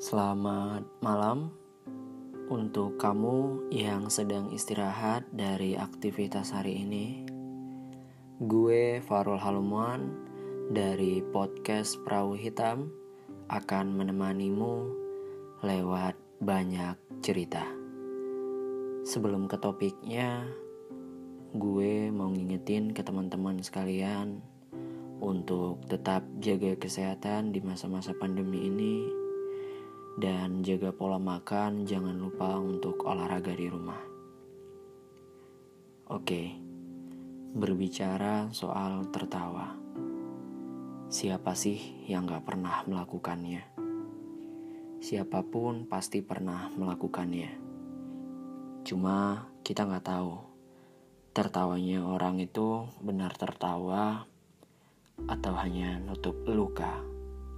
Selamat malam untuk kamu yang sedang istirahat dari aktivitas hari ini. Gue Farul Halumuan dari podcast Perahu Hitam akan menemanimu lewat banyak cerita. Sebelum ke topiknya, gue mau ngingetin ke teman-teman sekalian untuk tetap jaga kesehatan di masa-masa pandemi ini dan jaga pola makan, jangan lupa untuk olahraga di rumah. Oke, berbicara soal tertawa. Siapa sih yang gak pernah melakukannya? Siapa pun pasti pernah melakukannya. Cuma kita gak tahu tertawanya orang itu benar tertawa atau hanya nutup luka.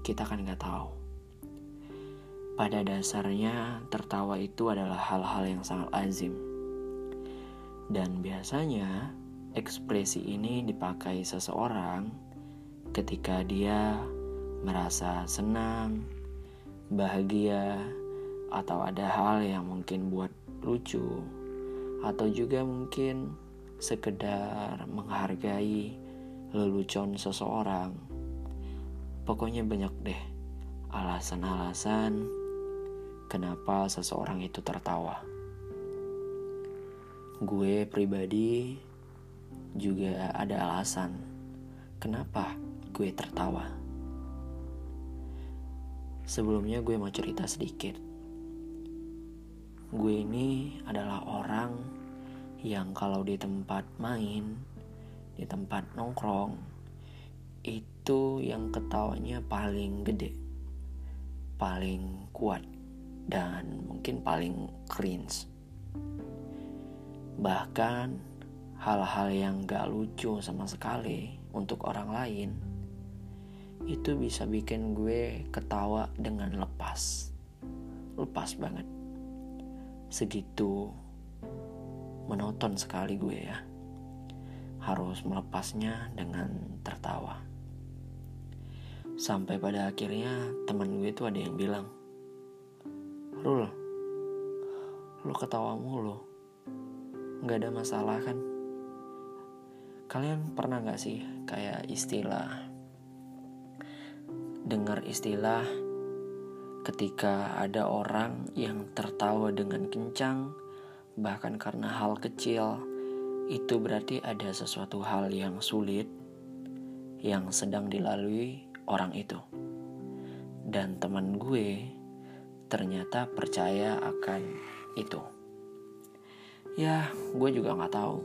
Kita kan gak tahu. Pada dasarnya, tertawa itu adalah hal-hal yang sangat lazim. Dan biasanya, ekspresi ini dipakai seseorang ketika dia merasa senang, bahagia, atau ada hal yang mungkin buat lucu, atau juga mungkin sekedar menghargai lelucon seseorang. Pokoknya banyak deh alasan-alasan kenapa seseorang itu tertawa. Gue pribadi juga ada alasan kenapa gue tertawa. Sebelumnya gue mau cerita sedikit. Gue ini adalah orang yang kalau di tempat main, di tempat nongkrong, itu yang ketawanya paling gede, paling kuat dan mungkin paling cringe. Bahkan hal-hal yang gak lucu sama sekali untuk orang lain itu bisa bikin gue ketawa dengan lepas. Lepas banget. Segitu menonton sekali gue ya. Harus melepasnya dengan tertawa. Sampai pada akhirnya teman gue itu ada yang bilang, Rul, lu ketawa mulu. Gak ada masalah kan? Kalian pernah gak sih kayak istilah dengar istilah ketika ada orang yang tertawa dengan kencang bahkan karena hal kecil itu berarti ada sesuatu hal yang sulit yang sedang dilalui orang itu dan teman gue ternyata percaya akan itu. Ya, gue juga nggak tahu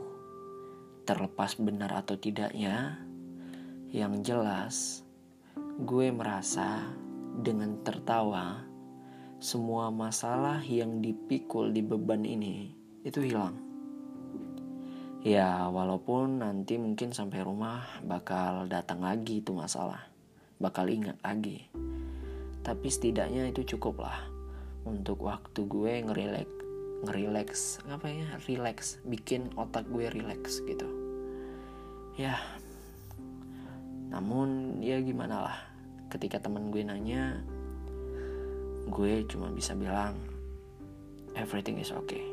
terlepas benar atau tidaknya. Yang jelas, gue merasa dengan tertawa semua masalah yang dipikul di beban ini itu hilang. Ya, walaupun nanti mungkin sampai rumah bakal datang lagi itu masalah, bakal ingat lagi. Tapi setidaknya itu cukup lah untuk waktu gue ngerilek ngerileks apa ya relax bikin otak gue relax gitu. Ya namun ya gimana lah ketika teman gue nanya gue cuma bisa bilang everything is okay.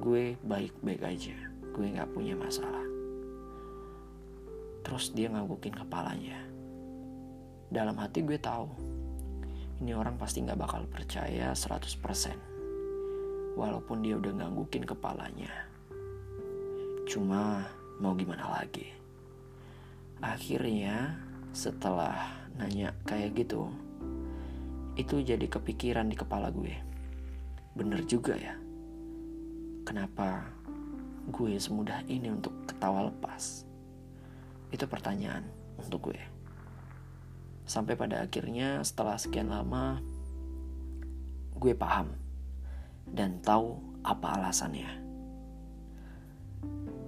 Gue baik-baik aja gue nggak punya masalah. Terus dia ngagukin kepalanya. Dalam hati gue tahu ini orang pasti gak bakal percaya 100% walaupun dia udah nganggukin kepalanya. Cuma mau gimana lagi? Akhirnya setelah nanya kayak gitu itu jadi kepikiran di kepala gue. Bener juga ya. Kenapa gue semudah ini untuk ketawa lepas? Itu pertanyaan untuk gue Sampai pada akhirnya setelah sekian lama gue paham dan tahu apa alasannya.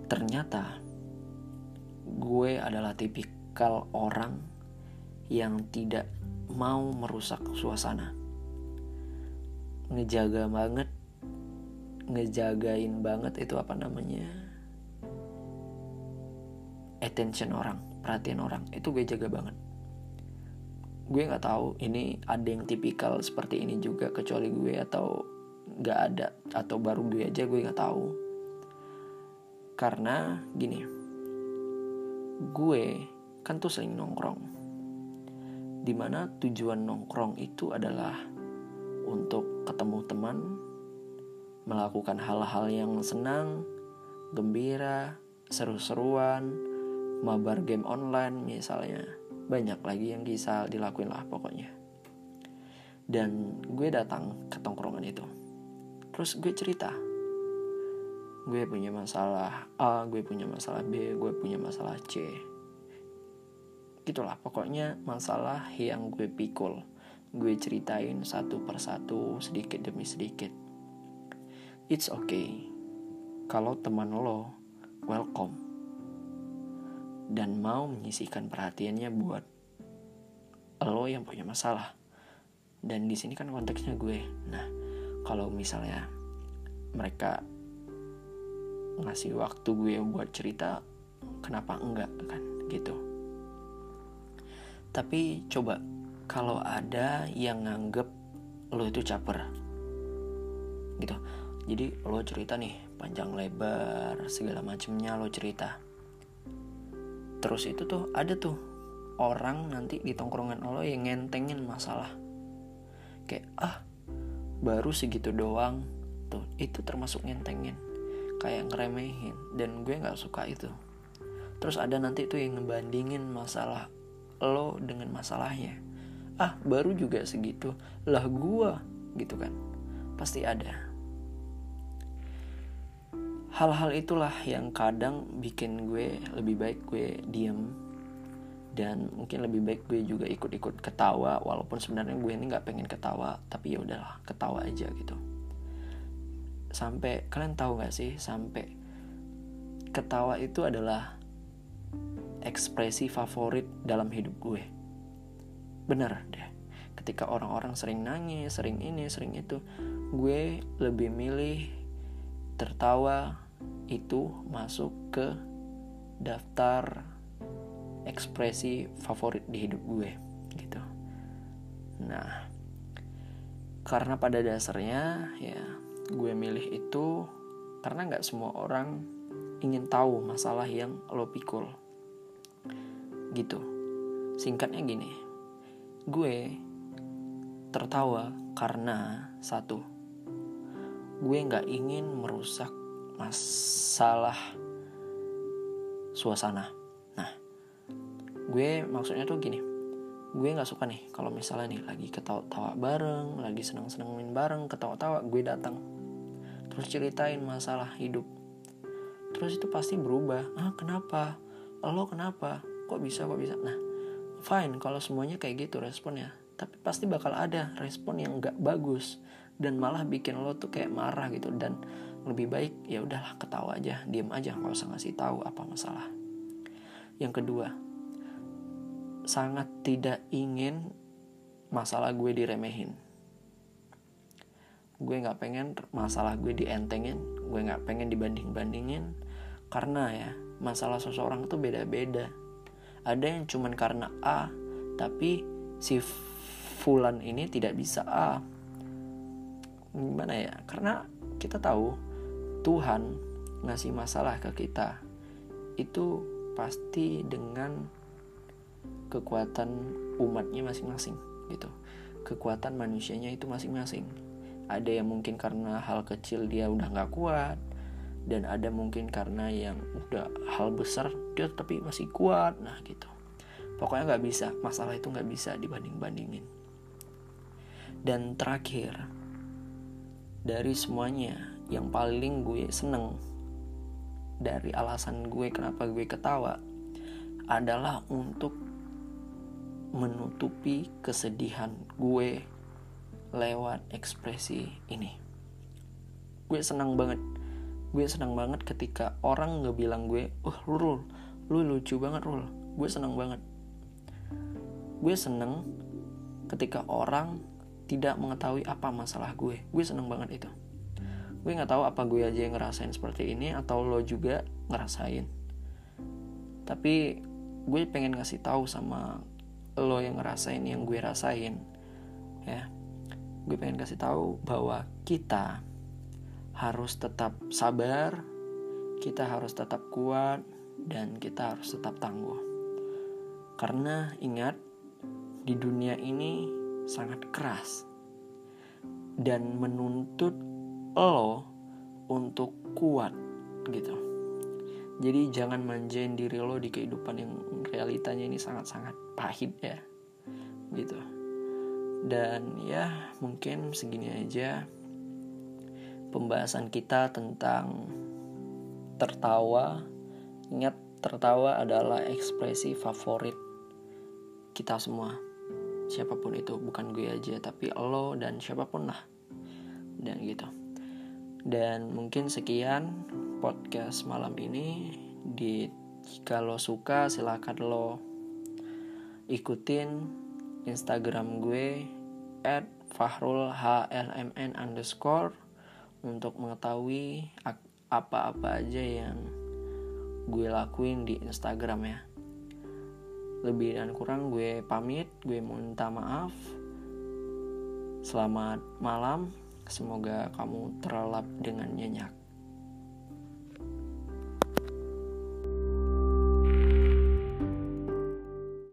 Ternyata gue adalah tipikal orang yang tidak mau merusak suasana. Ngejaga banget, ngejagain banget itu apa namanya? Attention orang, perhatian orang, itu gue jaga banget gue nggak tahu ini ada yang tipikal seperti ini juga kecuali gue atau nggak ada atau baru gue aja gue nggak tahu. Karena gini gue kan tuh sering nongkrong. Di mana tujuan nongkrong itu adalah untuk ketemu teman melakukan hal-hal yang senang gembira seru-seruan mabar game online misalnya banyak lagi yang bisa dilakuin lah pokoknya. Dan gue datang ke tongkrongan itu. Terus gue cerita. Gue punya masalah A gue punya masalah B gue punya masalah C. Gitulah pokoknya masalah yang gue pikul. Gue ceritain satu persatu sedikit demi sedikit. It's okay. Kalau teman lo welcome dan mau menyisihkan perhatiannya buat lo yang punya masalah. Dan di sini kan konteksnya gue. Nah, kalau misalnya mereka ngasih waktu gue buat cerita, kenapa enggak kan gitu. Tapi coba kalau ada yang nganggep lo itu caper. Gitu. Jadi lo cerita nih panjang lebar segala macemnya lo cerita terus itu tuh ada tuh orang nanti di tongkrongan lo yang ngentengin masalah. Kayak ah baru segitu doang. Tuh itu termasuk ngentengin kayak ngeremehin dan gue nggak suka itu. Terus ada nanti tuh yang ngebandingin masalah lo dengan masalahnya. Ah baru juga segitu. Lah gue gitu kan. Pasti ada hal-hal itulah yang kadang bikin gue lebih baik gue diem. Dan mungkin lebih baik gue juga ikut-ikut ketawa walaupun sebenarnya gue ini nggak pengen ketawa tapi ya udahlah ketawa aja gitu. Sampai kalian tahu nggak sih sampai ketawa itu adalah ekspresi favorit dalam hidup gue. Bener deh. Ketika orang-orang sering nangis sering ini sering itu gue lebih milih tertawa itu masuk ke daftar ekspresi favorit di hidup gue gitu. Nah, karena pada dasarnya ya gue milih itu karena nggak semua orang ingin tahu masalah yang lo pikul gitu. Singkatnya gini, gue tertawa karena satu, gue nggak ingin merusak masalah suasana. Nah, gue maksudnya tuh gini, gue nggak suka nih kalau misalnya nih lagi ketawa-tawa bareng, lagi seneng-senengin bareng, ketawa-tawa, gue datang, terus ceritain masalah hidup, terus itu pasti berubah. Ah kenapa? Lo kenapa? Kok bisa? Kok bisa? Nah, fine kalau semuanya kayak gitu responnya, tapi pasti bakal ada respon yang nggak bagus dan malah bikin lo tuh kayak marah gitu dan lebih baik ya udahlah ketawa aja diem aja nggak usah ngasih tahu apa masalah. Yang kedua sangat tidak ingin masalah gue diremehin. Gue nggak pengen masalah gue dientengin gue nggak pengen dibanding bandingin karena ya masalah seseorang tuh beda beda ada yang cuman karena A tapi si Fulan ini tidak bisa A. Gimana ya? Karena kita tahu Tuhan ngasih masalah ke kita itu pasti dengan kekuatan umatnya masing-masing gitu. Kekuatan manusianya itu masing-masing. Ada yang mungkin karena hal kecil dia udah nggak kuat dan ada mungkin karena yang udah hal besar dia tapi masih kuat nah gitu. Pokoknya nggak bisa masalah itu nggak bisa dibanding bandingin dan terakhir dari semuanya yang paling gue seneng dari alasan gue kenapa gue ketawa adalah untuk menutupi kesedihan gue lewat ekspresi ini. Gue senang banget. Gue senang banget ketika orang ngebilang gue, "Uh, Rul, lu lucu banget, Rul." Gue senang banget. Gue seneng ketika orang tidak mengetahui apa masalah gue. Gue seneng banget itu gue nggak tahu apa gue aja yang ngerasain seperti ini atau lo juga ngerasain. Tapi gue pengen ngasih tahu sama lo yang ngerasain yang gue rasain ya. Gue pengen kasih tahu bahwa kita harus tetap sabar kita harus tetap kuat dan kita harus tetap tangguh. Karena ingat di dunia ini sangat keras dan menuntut lo untuk kuat gitu. Jadi jangan manjain diri lo di kehidupan yang realitanya ini sangat-sangat pahit ya. Gitu. Dan ya mungkin segini aja pembahasan kita tentang tertawa. Ingat tertawa adalah ekspresi favorit kita semua. Siapa pun itu bukan gue aja tapi lo dan siapa pun lah. Dan gitu dan mungkin sekian podcast malam ini. Di jika lo suka silahkan lo ikutin instagram gue at fahrul hlmn underscore untuk mengetahui apa-apa aja yang gue lakuin di instagram ya. Lebih dan kurang gue pamit gue minta maaf. Selamat malam semoga kamu terlelap dengan nyenyak